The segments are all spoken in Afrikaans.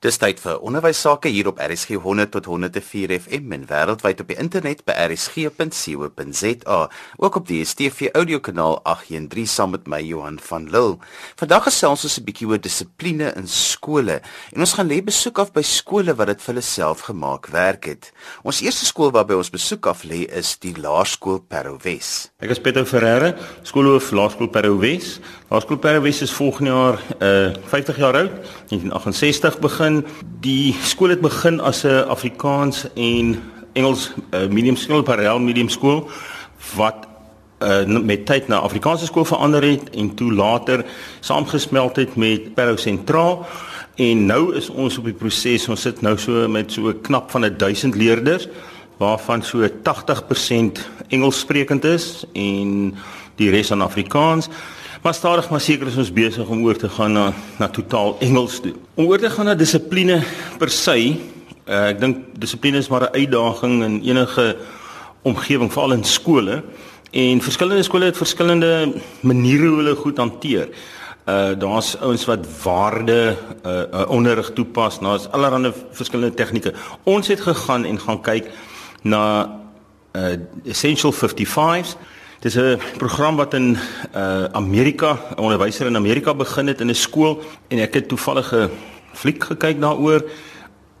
Dis tyd vir onderwys sake hier op RSG 100 tot 104 FM en wêreldwyd op die internet by rsg.co.za. Ook op die DStv audiokanaal 813 saam met my Johan van Lille. Vandag gesels ons 'n bietjie oor dissipline in skole en ons gaan lê besoek af by skole wat dit vir hulle self gemaak werk het. Ons eerste skool waarby ons besoek af lê is die Laerskool Parowes. Ek is Pieter Ferreira, skoolhoof Laerskool Parowes. Laerskool Parowes is volgende jaar uh 50 jaar oud, 1968 begin begin die skool het begin as 'n Afrikaans en Engels uh, medium skool, parallel medium skool wat uh, met tyd na Afrikaanse skool verander het en toe later saamgesmelt het met Parow Sentraal en nou is ons op die proses ons sit nou so met so knap van 1000 leerders waarvan so 80% Engels sprekend is en die res aan Afrikaans. Maar stadig maar seker is ons besig om oor te gaan na na totaal Engels toe. Om oor te gaan na dissipline per se, uh, ek dink dissipline is maar 'n uitdaging in enige omgewing, veral in skole. En verskillende skole het verskillende maniere hoe hulle goed hanteer. Uh daar's ouens wat waarde uh, uh onderrig toepas, daar's allerlei verskillende tegnieke. Ons het gegaan en gaan kyk na uh essential 55s Dis 'n program wat in uh Amerika, 'n onderwyser in Amerika begin het in 'n skool en ek het toevallige fliek gekyk daaroor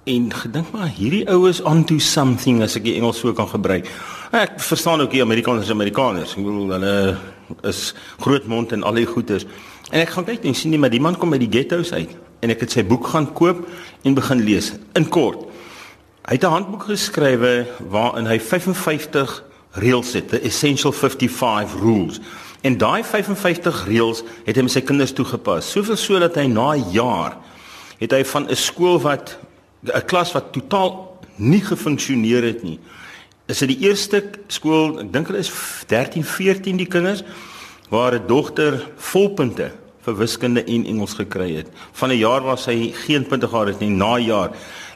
en gedink maar hierdie oues onto something as ek die Engels so kan gebruik. Ek verstaan ook die Amerikaners is Amerikaners. Ek bedoel hulle is groot mond en al die goeters. En ek gaan kyk en sien nie maar die man kom by die ghettos uit en ek het sy boek gaan koop en begin lees. In kort. Hy het 'n handboek geskrywe waarin hy 55 reëls het, the essential 55 rules. En daai 55 reëls het hy met sy kinders toegepas. Soveel so dat hy na 'n jaar het hy van 'n skool wat 'n klas wat totaal nie gefunksioneer het nie. Is dit die eerste skool, ek dink hulle is 13, 14 die kinders waar 'n dogter volpunte vir wiskunde en Engels gekry het. Van 'n jaar waar sy geen punte gehad het nie, na jaar.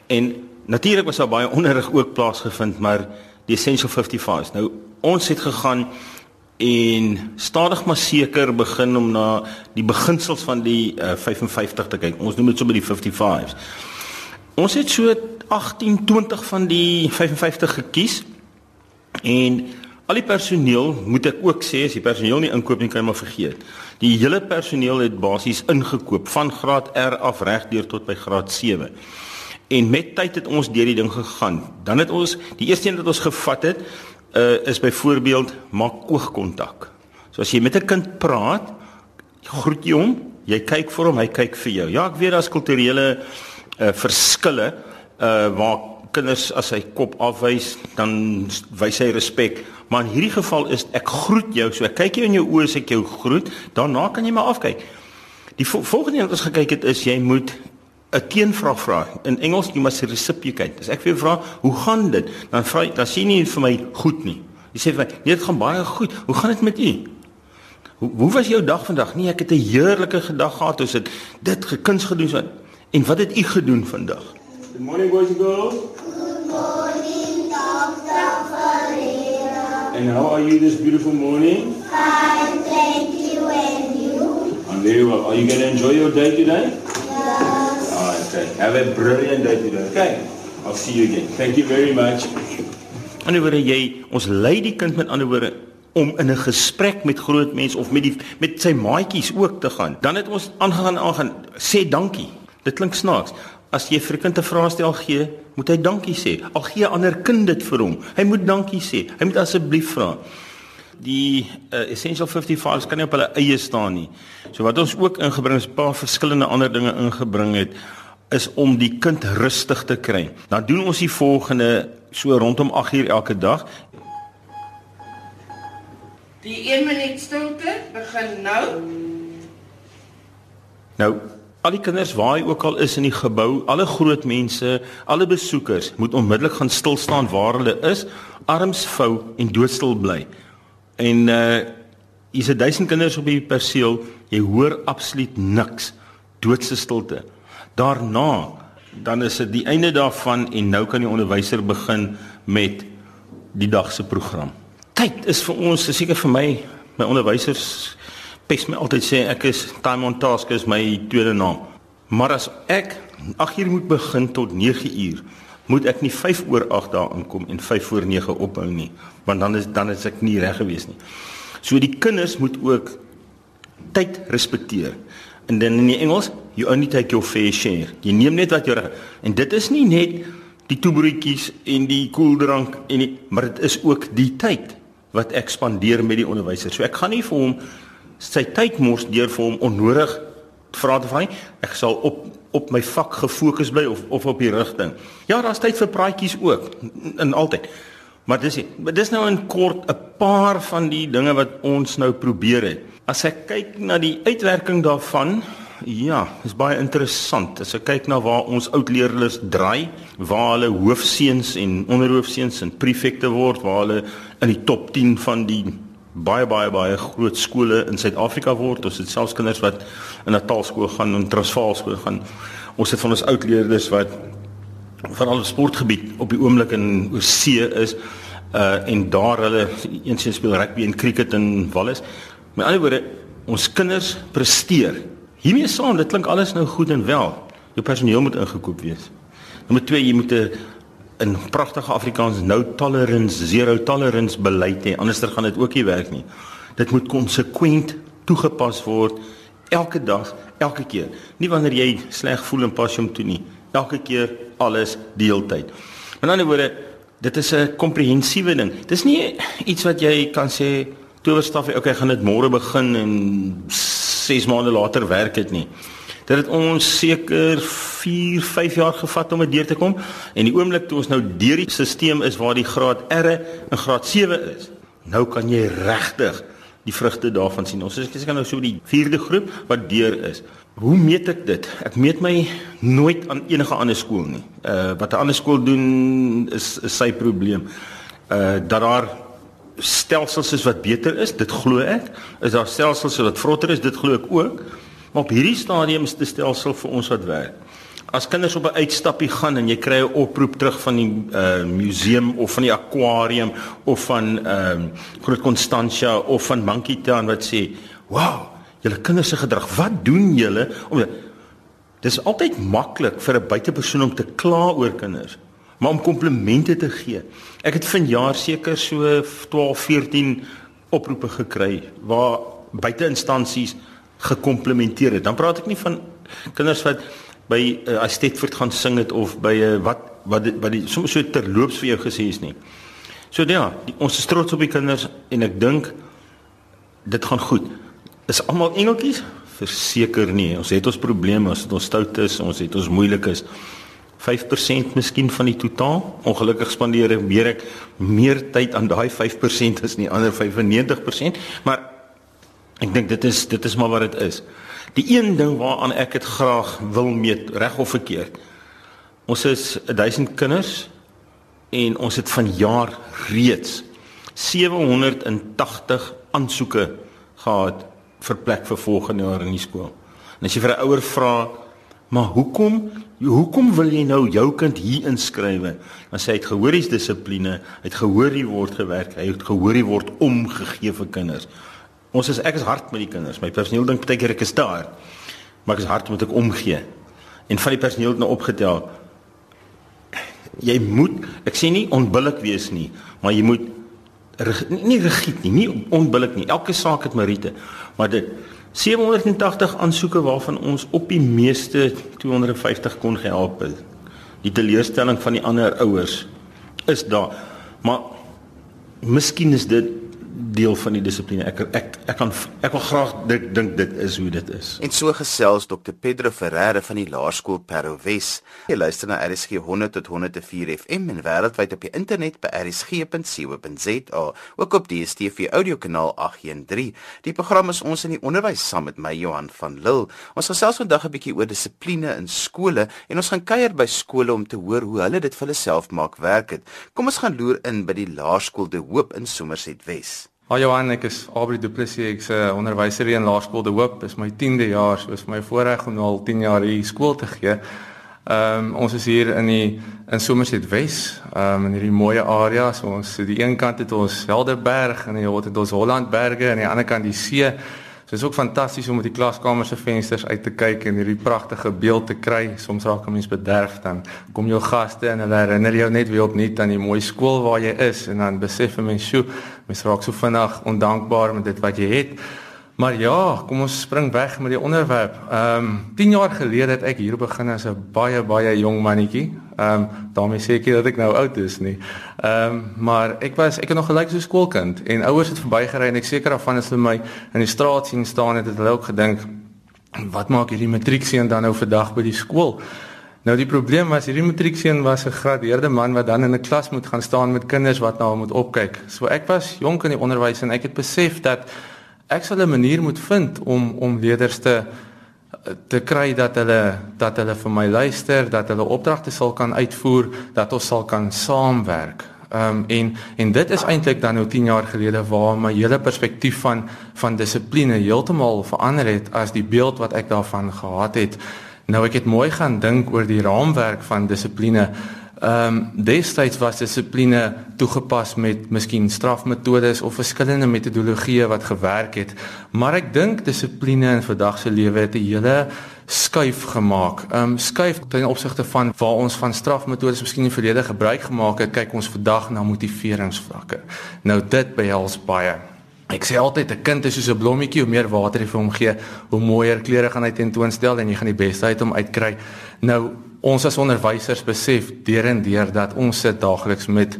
En natuurlik was daar baie onderrig ook plaasgevind, maar die essential 55s. Nou ons het gegaan en stadig maar seker begin om na die beginsels van die uh, eh, 55 te kyk. Ons noem dit sommer die 55s. Ons het so 18, 20 van die 55 gekies en al die personeel moet ek ook sê as die personeel nie inkoop nie kan jy maar vergeet. Die hele personeel het basies ingekoop van graad R af reg deur tot by graad 7. En met tyd het ons deur die ding gegaan. Dan het ons die eerste een wat ons gevat het, uh, is byvoorbeeld maak oogkontak. So as jy met 'n kind praat, groet jy hom, jy kyk vir hom, hy kyk vir jou. Ja, ek weet daar's kulturele uh, verskille uh waar kinders as hy kop afwys, dan wys hy respek. Maar in hierdie geval is ek groet jou, so ek kyk jou in jou oë as ek jou groet, daarna kan jy maar afkyk. Die vo volgende ding wat ons gekyk het is jy moet 'n teenvraag vra. In Engels jy moet reciprocate. As ek vir jou vra, "Hoe gaan dit?" dan vra jy, dan sien jy vir my goed nie. Jy sê vir my, "Nee, dit gaan baie goed. Hoe gaan dit met u?" Hoe hoe was jou dag vandag? Nee, ek het 'n heerlike dag gehad. Ons het dit gekuns gedoen so. En wat het u gedoen vandag? Good morning boys and girls. Good morning, Dr. Ferreira. And how are you this beautiful morning? Fine, thank you and you. I'm very well. Are you going to enjoy your day today? Okay. Have a brilliant day today. Okay. I'll see you again. Thank you very much. Anderswoorde jy ons lei die kind met ander woorde om in 'n gesprek met groot mense of met die met sy maatjies ook te gaan. Dan het ons aangegaan aangaan sê dankie. Dit klink snaaks. As jy vir 'n kind 'n vraestel gee, moet hy dankie sê. Al gee ander kind dit vir hom. Hy moet dankie sê. Hy moet asseblief vra die uh, essential 55s kan nie op hulle eie staan nie. So wat ons ook ingebring is 'n paar verskillende ander dinge ingebring het is om die kind rustig te kry. Dan doen ons die volgende so rondom 8uur elke dag. Die 1 minuut stilte begin nou. Nou, al die kinders waar hy ook al is in die gebou, alle groot mense, alle besoekers moet onmiddellik gaan stil staan waar hulle is, arms vou en doodstil bly. En uh hier's 1000 kinders op die perseel, jy hoor absoluut niks. Doodse stilte. Daarna dan is dit die einde daarvan en nou kan die onderwyser begin met die dag se program. Tyd is vir ons, seker vir my, my onderwysers pes my altyd sê ek is time on task is my tweede naam. Maar as ek 8 uur moet begin tot 9 uur, moet ek nie 5 oor 8 daar aankom en 5 voor 9 ophou nie, want dan is dan is ek nie reg gewees nie. So die kinders moet ook tyd respekteer. En dan in die Engels, you only take your fair share. Jy neem net wat jy reg. En dit is nie net die toebroodjies en die koeldrank en die, maar dit is ook die tyd wat ek spandeer met die onderwyser. So ek gaan nie vir hom sy tyd mors deur vir hom onnodig vra te vra nie. Ek sal op op my vak gefokus bly of of op die rigting. Ja, daar's tyd vir praatjies ook in altyd. Maar dis dis nou in kort 'n paar van die dinge wat ons nou probeer het. As ek kyk na die uitwerking daarvan, ja, is baie interessant. As ek kyk na waar ons oud leerders draai, waar hulle hoofseuns en onderhoofseuns en prefekte word, waar hulle in die top 10 van die baie baie baie groot skole in Suid-Afrika word. Ons het selfs kinders wat in 'n taalskool gaan en Transvaal skool gaan. Ons het van ons oud leerders wat van al sportgebied op die oomblik in Oorsee is uh en daar hulle eens speel rugby en cricket in Wallis. Met ander woorde, ons kinders presteer. Hiermee saam, dit klink alles nou goed en wel. Jou personeel moet ingekoop wees. Nommer 2, jy moet 'n in pragtige Afrikaans no tolerance, zero tolerance beleid hê. Anderster gaan dit ook nie werk nie. Dit moet konsekwent toegepas word elke dag, elke keer. Nie wanneer jy sleg voel en pas hom toe nie. Elke keer alles deeltyd. Met ander woorde, dit is 'n komprehensiewe ding. Dis nie iets wat jy kan sê towerstaf, okay, gaan dit môre begin en 6 maande later werk dit nie. Dit het ons seker 4, 5 jaar gevat om dit deur te kom en die oomblik toe ons nou deur die stelsel is waar die graad R en graad 7 is, nou kan jy regtig die vrugte daarvan sien. Ons is ek kan nou so die 4de groep wat deur is. Hoe meet ek dit? Ek meet my nooit aan enige ander skool nie. Uh wat 'n ander skool doen is, is sy probleem. Uh dat daar stelsels is wat beter is, dit glo ek. Is daar stelsels wat vrotter is, dit glo ek ook. Maar op hierdie stadium is dit stelsel vir ons wat werk. As kinders op 'n uitstappie gaan en jy kry 'n oproep terug van die uh museum of van die akwarium of van ehm uh, Groot Constantia of van Monkey Town wat sê, "Wow, julle kinders se gedrag, wat doen julle?" Om Dis altyd maklik vir 'n buitepersoon om te kla oor kinders, maar om komplimente te gee. Ek het vanjaar seker so 12, 14 oproepe gekry waar buiteinstansies gekomplementeer het. Dan praat ek nie van kinders wat by uh, as Stedford gaan sing het of by 'n uh, wat wat wat die soms so terloops vir jou gesê is nie. So ja, die, ons is trots op die kinders en ek dink dit gaan goed. Is almal engeltjies? Verseker nie. Ons het ons probleme, as dit ons stout is, ons het ons moeilikes. 5% miskien van die totaal. Ongelukkig spandeer ek meer ek meer tyd aan daai 5% as nie ander 95%, maar Ek dink dit is dit is maar wat dit is. Die een ding waaraan ek dit graag wil meet, reg of verkeerd. Ons is 1000 kinders en ons het vanjaar reeds 780 aansoeke gehad vir plek vir volgende jaar in die skool. En as jy vir 'n ouer vra, "Maar hoekom hoekom wil jy nou jou kind hier inskryf?" sê hy het gehoor hier's dissipline, hy het gehoor hier word gewerk, hy het gehoor hier word omgegee vir kinders. Ons is ek is hard met die kinders. My personeel dink baie keer ek is daar. Maar ek is hard moet ek omgee. En van die personeel het nou opgetel. Jy moet ek sê nie onbillik wees nie, maar jy moet nie rigied nie, nie onbillik nie. Elke saak het meriete. Maar dit 780 aansoeke waarvan ons op die meeste 250 kon gehelp het. Die teleurstelling van die ander ouers is daar. Maar miskien is dit deel van die dissipline. Ek ek ek kan ek wil graag dink dink dit is hoe dit is. En so gesels Dr Pedro Ferreira van die Laerskool Parow Wes. Jy luister na RSG 100 tot 104 FM en wêreldwyd op die internet by rsg.co.za, ook op die DStv audiokanaal 813. Die program is ons in die onderwys saam met my Johan van Lille. Ons gesels vandag 'n bietjie oor dissipline in skole en ons gaan kuier by skole om te hoor hoe hulle dit vir hulle self maak werk het. Kom ons gaan loer in by die Laerskool De Hoop in Somerset Wes. Hallo Johan, ek is Aubrey Du Plessis. Ek's 'n onderwyser hier in Laerskool De Hoop. Dis my 10de jaar, so is my voorreg om al 10 jaar hier skool te gee. Ehm um, ons is hier in die in Somerset Wes, ehm um, in hierdie mooi area. So ons aan die een kant het ons Helderberg en aan die ander kant het ons Hollandberge en aan die ander kant die see. So dit is ook fantasties om met die klaskamer se vensters uit te kyk en hierdie pragtige beeld te kry. Soms raak 'n mens bederf dan kom jou gaste en hulle herinner jou net weer opnuut aan die mooi skool waar jy is en dan besef 'n mens, "Sjoe, mens raak so vinnig ondankbaar met dit wat jy het." Maar ja, kom ons spring weg met die onderwerp. Ehm um, 10 jaar gelede het ek hier begin as 'n baie baie jong mannetjie. Ehm um, daarmee sê ek nie dat ek nou oud is nie. Ehm um, maar ek was ek het nog gelyk so skoolkind en ouers het verbygery en ek seker daarvan as hulle my in die straat sien staan het, het hulle ook gedink wat maak hierdie matriekseun dan nou vandag by die skool? Nou die probleem was hierdie matriekseun was 'n gradeerde man wat dan in 'n klas moet gaan staan met kinders wat na hom moet opkyk. So ek was jonk in die onderwys en ek het besef dat ek sal 'n manier moet vind om om leerders te te kry dat hulle dat hulle vir my luister, dat hulle opdragte sal kan uitvoer, dat ons sal kan saamwerk. Ehm um, en en dit is eintlik dan nou 10 jaar gelede waar my hele perspektief van van dissipline heeltemal verander het as die beeld wat ek daarvan gehad het. Nou ek het mooi gaan dink oor die raamwerk van dissipline Ehm um, destyds was dissipline toegepas met miskien strafmetodes of verskillende metodologieë wat gewerk het, maar ek dink dissipline in vandag se lewe het 'n hele skuif gemaak. Ehm um, skuif ten opsigte van waar ons van strafmetodes miskien in verlede gebruik gemaak het, kyk ons vandag na motiveringsvlakke. Nou dit behels baie Ek sê altyd 'n kind is soos 'n blommetjie, hoe meer water jy vir hom gee, hoe mooier kleure gaan hy tentoonstel en jy gaan die beste uit hom uitkry. Nou ons as onderwysers besef deur en deur dat ons sit daagliks met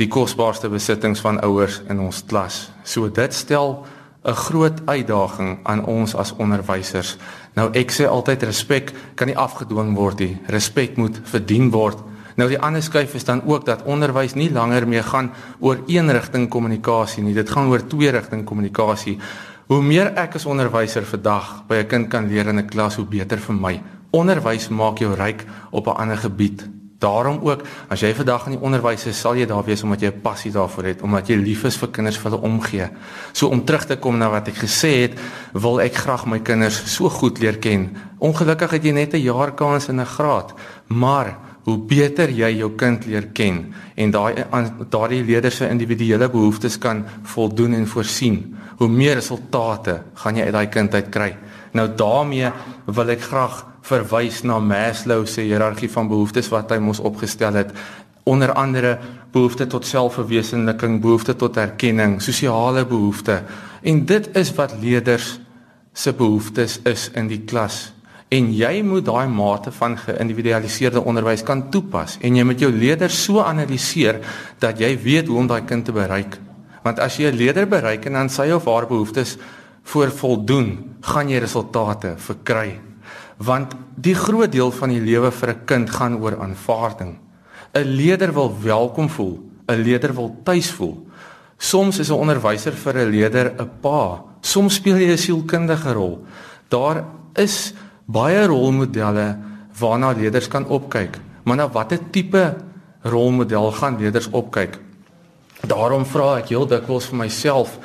die kosbaarste besittings van ouers in ons klas. So dit stel 'n groot uitdaging aan ons as onderwysers. Nou ek sê altyd respek kan nie afgedwing word nie. Respek moet verdien word. Nou die ander skuif is dan ook dat onderwys nie langer meer gaan oor een rigting kommunikasie nie. Dit gaan oor twee rigting kommunikasie. Hoe meer ek as onderwyser vandag by 'n kind kan leer in 'n klas, hoe beter vir my. Onderwys maak jou ryk op 'n ander gebied. Daarom ook, as jy vandag in die onderwys is, sal jy daar wees omdat jy 'n passie daarvoor het, omdat jy lief is vir kinders vir hulle omgee. So om terug te kom na wat ek gesê het, wil ek graag my kinders so goed leer ken. Ongelukkig het jy net 'n jaar kans in 'n graad, maar hoe beter jy jou kind leer ken en daai daardie leerders se individuele behoeftes kan voldoen en voorsien, hoe meer resultate gaan jy uit daai kind uit kry. Nou daarmee wil ek graag verwys na Maslow se hiërargie van behoeftes wat hy mos opgestel het. Onder andere behoefte tot selfverwesenliking, behoefte tot erkenning, sosiale behoefte. En dit is wat leerders se behoeftes is in die klas. En jy moet daai mate van geïndividualiseerde onderwys kan toepas. En jy moet jou leerders so analiseer dat jy weet hoe om daai kind te bereik. Want as jy 'n leerder bereik en aan sy of haar behoeftes voor voldoen gaan jy resultate verkry want die groot deel van die lewe vir 'n kind gaan oor aanvaarding. 'n Leerder wil welkom voel, 'n leerder wil tuis voel. Soms is 'n onderwyser vir 'n leerder 'n pa, soms speel jy 'n sielkundige rol. Daar is baie rolmodelle waarna leerders kan opkyk, maar na watter tipe rolmodel gaan leerders opkyk? Daarom vra ek heel dikwels vir myself,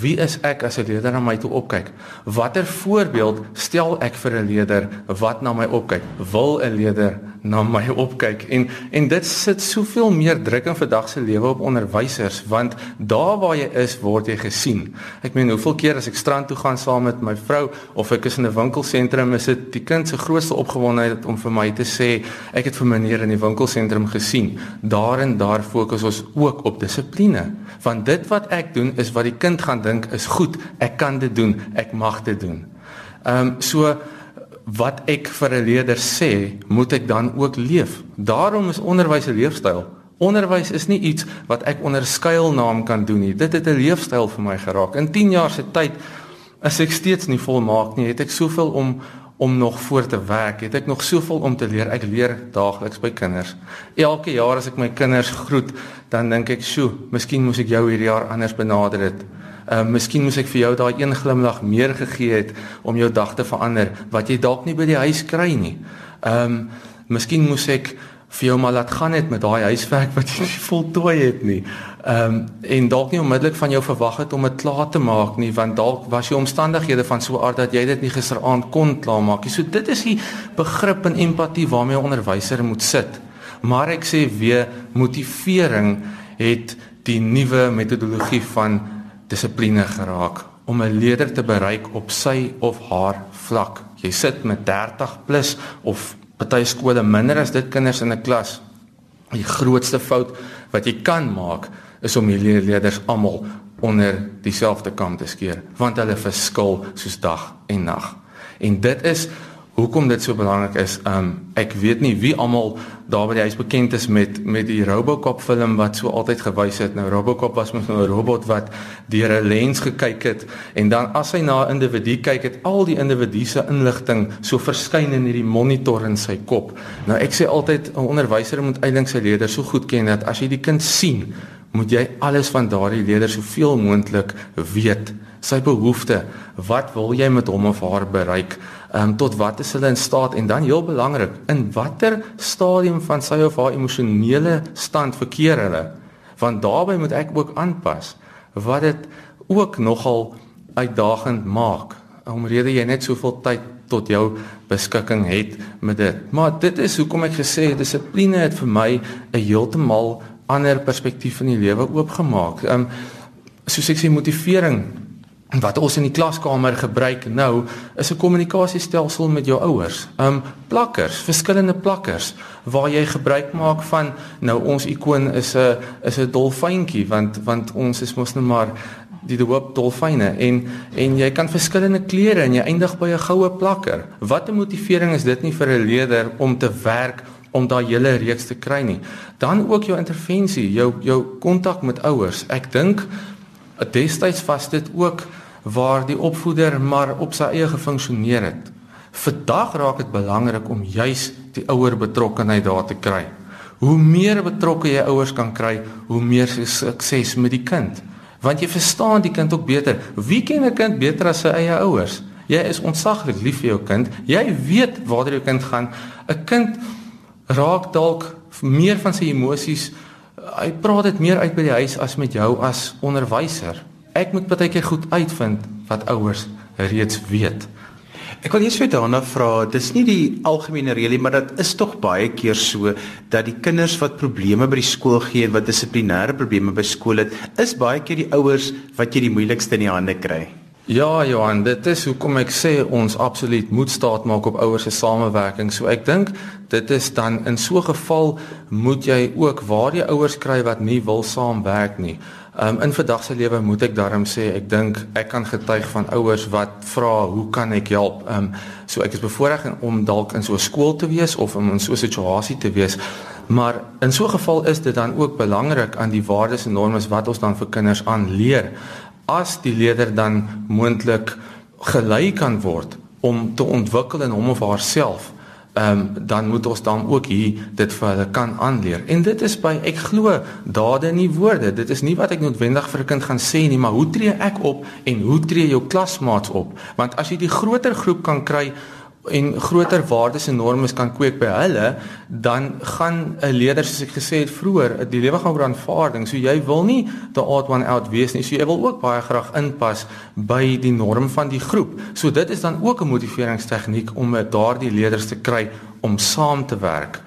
Wie is ek as 'n leerder na my toe opkyk? Watter voorbeeld stel ek vir 'n leerder wat na my opkyk? Wil 'n leerder na my opkyk? En en dit sit soveel meer druk in vandag se lewe op onderwysers want daar waar jy is, word jy gesien. Ek meen, hoeveel keer as ek strand toe gaan saam met my vrou of ek is in 'n winkelsentrum, is dit die kind se grootste opgewondenheid om vir my te sê, ek het vir meneer in die winkelsentrum gesien. Daarin daar fokus ons ook op dissipline. Want dit wat ek doen is wat die kind gaan dink is goed, ek kan dit doen, ek mag dit doen. Ehm um, so wat ek vir 'n leerder sê, moet ek dan ook leef. Daarom is onderwys 'n leefstyl. Onderwys is nie iets wat ek onder skuilnaam kan doen nie. Dit het 'n leefstyl vir my geraak. In 10 jaar se tyd is ek steeds nie volmaak nie. Het ek soveel om om nog voor te werk. Het ek nog soveel om te leer. Ek leer daagliks by kinders. Elke jaar as ek my kinders groet, dan dink ek, "Sjoe, miskien moes ek jou hierdie jaar anders benader het." Ehm uh, miskien moes ek vir jou daai een glimlag meer gegee het om jou dag te verander wat jy dalk nie by die huis kry nie. Ehm um, miskien moes ek vir jou maar laat gaan het met daai huiswerk wat jy nie voltooi het nie. Ehm um, en dalk nie onmiddellik van jou verwag het om dit klaar te maak nie want dalk was jy omstandighede van so aard dat jy dit nie gisteraand kon klaarmaak nie. So dit is die begrip en empatie waarmee 'n onderwyser moet sit. Maar ek sê weer motivering het die nuwe metodologie van dissipline geraak. om 'n leerder te bereik op sy of haar vlak. Jy sit met 30 plus of party skole minder as dit kinders in 'n klas. Die grootste fout wat jy kan maak is om hierdie leerders almal onder dieselfde kam te skeer want hulle verskil soos dag en nag. En dit is hoekom dit so belangrik is. Um ek weet nie wie almal daar by die huis bekend is met met die Robocop film wat so altyd gewys het. Nou Robocop was mos nou 'n robot wat deur 'n lens gekyk het en dan as hy na 'n individu kyk het al die individu se inligting so verskyn in hierdie monitor in sy kop. Nou ek sê altyd 'n onderwyser moet eintlik sy leerders so goed ken dat as jy die kind sien, moet jy alles van daardie leerder soveel moontlik weet. Sy behoeftes, wat wil jy met hom of haar bereik? Ehm um, tot wat is hulle in staat? En dan heel belangrik in watter stadium van sy of haar emosionele stand verkeer hulle? Want daarbey moet ek ook aanpas wat dit ook nogal uitdagend maak omrede jy net soveel tyd tot jou beskikking het met dit. Maar dit is hoekom ek gesê het dissipline het vir my 'n heeltemal ander perspektief in die lewe oopgemaak. Ehm um, soos ek sê motivering wat ons in die klaskamer gebruik nou is 'n kommunikasiestelsel met jou ouers. Um plakkers, verskillende plakkers waar jy gebruik maak van nou ons ikoon is 'n is 'n dolfyntjie want want ons is mos net maar die hoop dolfyne en en jy kan verskillende kleure en jy eindig by 'n goue plakker. Wat 'n motivering is dit nie vir 'n leier om te werk om daai hele reeks te kry nie. Dan ook jou intervensie, jou jou kontak met ouers. Ek dink destyds was dit ook waar die opvoeder maar op sy eie gefunksioneer het. Vandag raak dit belangrik om juis die ouer betrokkenheid daar te kry. Hoe meer betrokke jy ouers kan kry, hoe meer sukses met die kind. Want jy verstaan die kind ook beter. Wie ken 'n kind beter as sy eie ouers? Jy is ontsaglik lief vir jou kind. Jy weet waar jou kind gaan. 'n Kind raak dalk meer van sy emosies. Hy praat dit meer uit by die huis as met jou as onderwyser ek moet baie keer goed uitvind wat ouers reeds weet. Ek wil eers vir daarna vra, dis nie die algemene reël nie, maar dit is tog baie keer so dat die kinders wat probleme by die skool gee en wat dissiplinêre probleme by skool het, is baie keer die ouers wat jy die moeilikste in die hande kry. Ja, Johan, dit is hoekom ek sê ons absoluut moet staat maak op ouers se samewerking. So ek dink dit is dan in so 'n geval moet jy ook waar die ouers kry wat nie wil saamwerk nie. Um in vandag se lewe moet ek daarom sê ek dink ek kan getuig van ouers wat vra hoe kan ek help? Um so ek is bevoorreg om dalk in so 'n skool te wees of om in so 'n situasie te wees. Maar in so 'n geval is dit dan ook belangrik aan die waardes en normes wat ons dan vir kinders aanleer. As die leier dan moontlik gelei kan word om te ontwikkel in hom of haarself ehm um, dan moet ons dan ook hier dit vir hulle kan aanleer. En dit is by ek glo dade nie woorde. Dit is nie wat ek noodwendig vir 'n kind gaan sê nie, maar hoe tree ek op en hoe tree jou klasmaats op? Want as jy die groter groep kan kry en groter waardes en normes kan kweek by hulle, dan gaan 'n leier soos ek gesê het vroeër, die lewe gaan oor aanvaarding. So jy wil nie the odd one out wees nie. So jy wil ook baie graag inpas by die norm van die groep. So dit is dan ook 'n motiveringstegniek om daardie leerders te kry om saam te werk.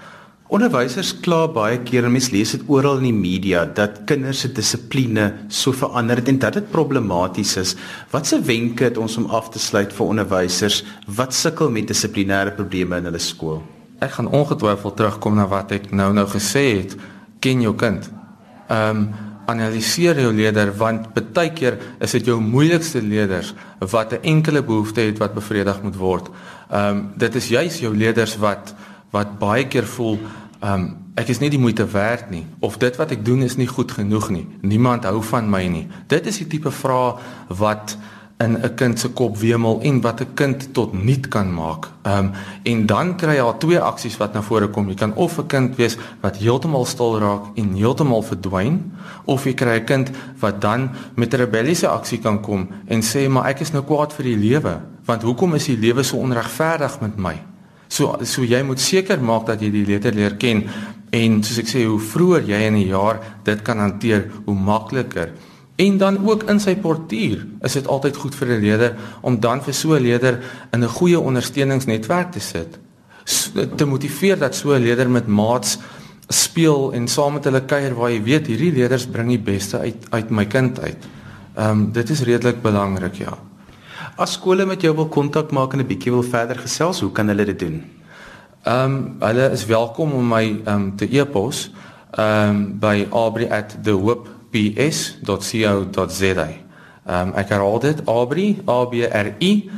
Onderwysers kla baie keer en mense lees dit oral in die media dat kinders se dissipline so verander het en dat dit problematies is. Watse wenke het ons om af te sluit vir onderwysers wat sukkel met dissiplinêre probleme in hulle skool? Ek gaan ongetwyfeld terugkom na wat ek nou-nou gesê het. Ken jou kind. Ehm um, analiseer jou leier want baie keer is dit jou moeilikste leerders wat 'n enkele behoefte het wat bevredig moet word. Ehm um, dit is juis jou leerders wat wat baie keer voel um ek is nie die moeite werd nie of dit wat ek doen is nie goed genoeg nie. Niemand hou van my nie. Dit is die tipe vrae wat in 'n kind se kop wemel en wat 'n kind tot niet kan maak. Um en dan kry jy twee aksies wat na vore kom. Jy kan of 'n kind wees wat heeltemal stil raak en heeltemal verdwyn of jy kry 'n kind wat dan met 'n rebelliese aksie kan kom en sê maar ek is nou kwaad vir die lewe want hoekom is die lewe so onregverdig met my? So so jy moet seker maak dat jy die letter leer ken en soos ek sê hoe vroeër jy in die jaar dit kan hanteer, hoe makliker. En dan ook in sy portuur is dit altyd goed vir 'n leier om dan vir so 'n leier in 'n goeie ondersteuningsnetwerk te sit. So, te motiveer dat so 'n leier met maats speel en saam met hulle kuier waar jy weet hierdie leiers bring die beste uit uit my kind uit. Ehm um, dit is redelik belangrik, ja. As skole met jou wil kontak maak en 'n bietjie wil verder gesels, hoe kan hulle dit doen? Ehm um, hulle is welkom om my ehm um, te e-pos ehm um, by aubrey@thehoopps.co.za. Ehm um, ek herhaal dit aubrey a b r i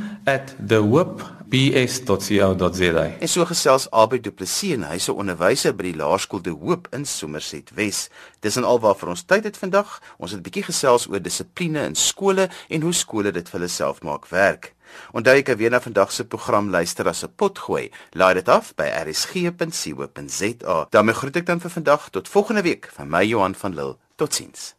@thehoopps.co.za. En so gesels Albert Du Plessis en hy's 'n onderwyser by die Laerskool De Hoop in Somerset Wes. Dis en alwaar vir ons tyd het vandag. Ons het 'n bietjie gesels oor dissipline in skole en hoe skole dit vir hulle self maak werk. Onthou jy kan weer na vandag se program luister as 'n potgooi. Laai dit af by rsg.co.za. daarmee groet ek dan vir vandag tot volgende week van my Johan van Lille. Totsiens.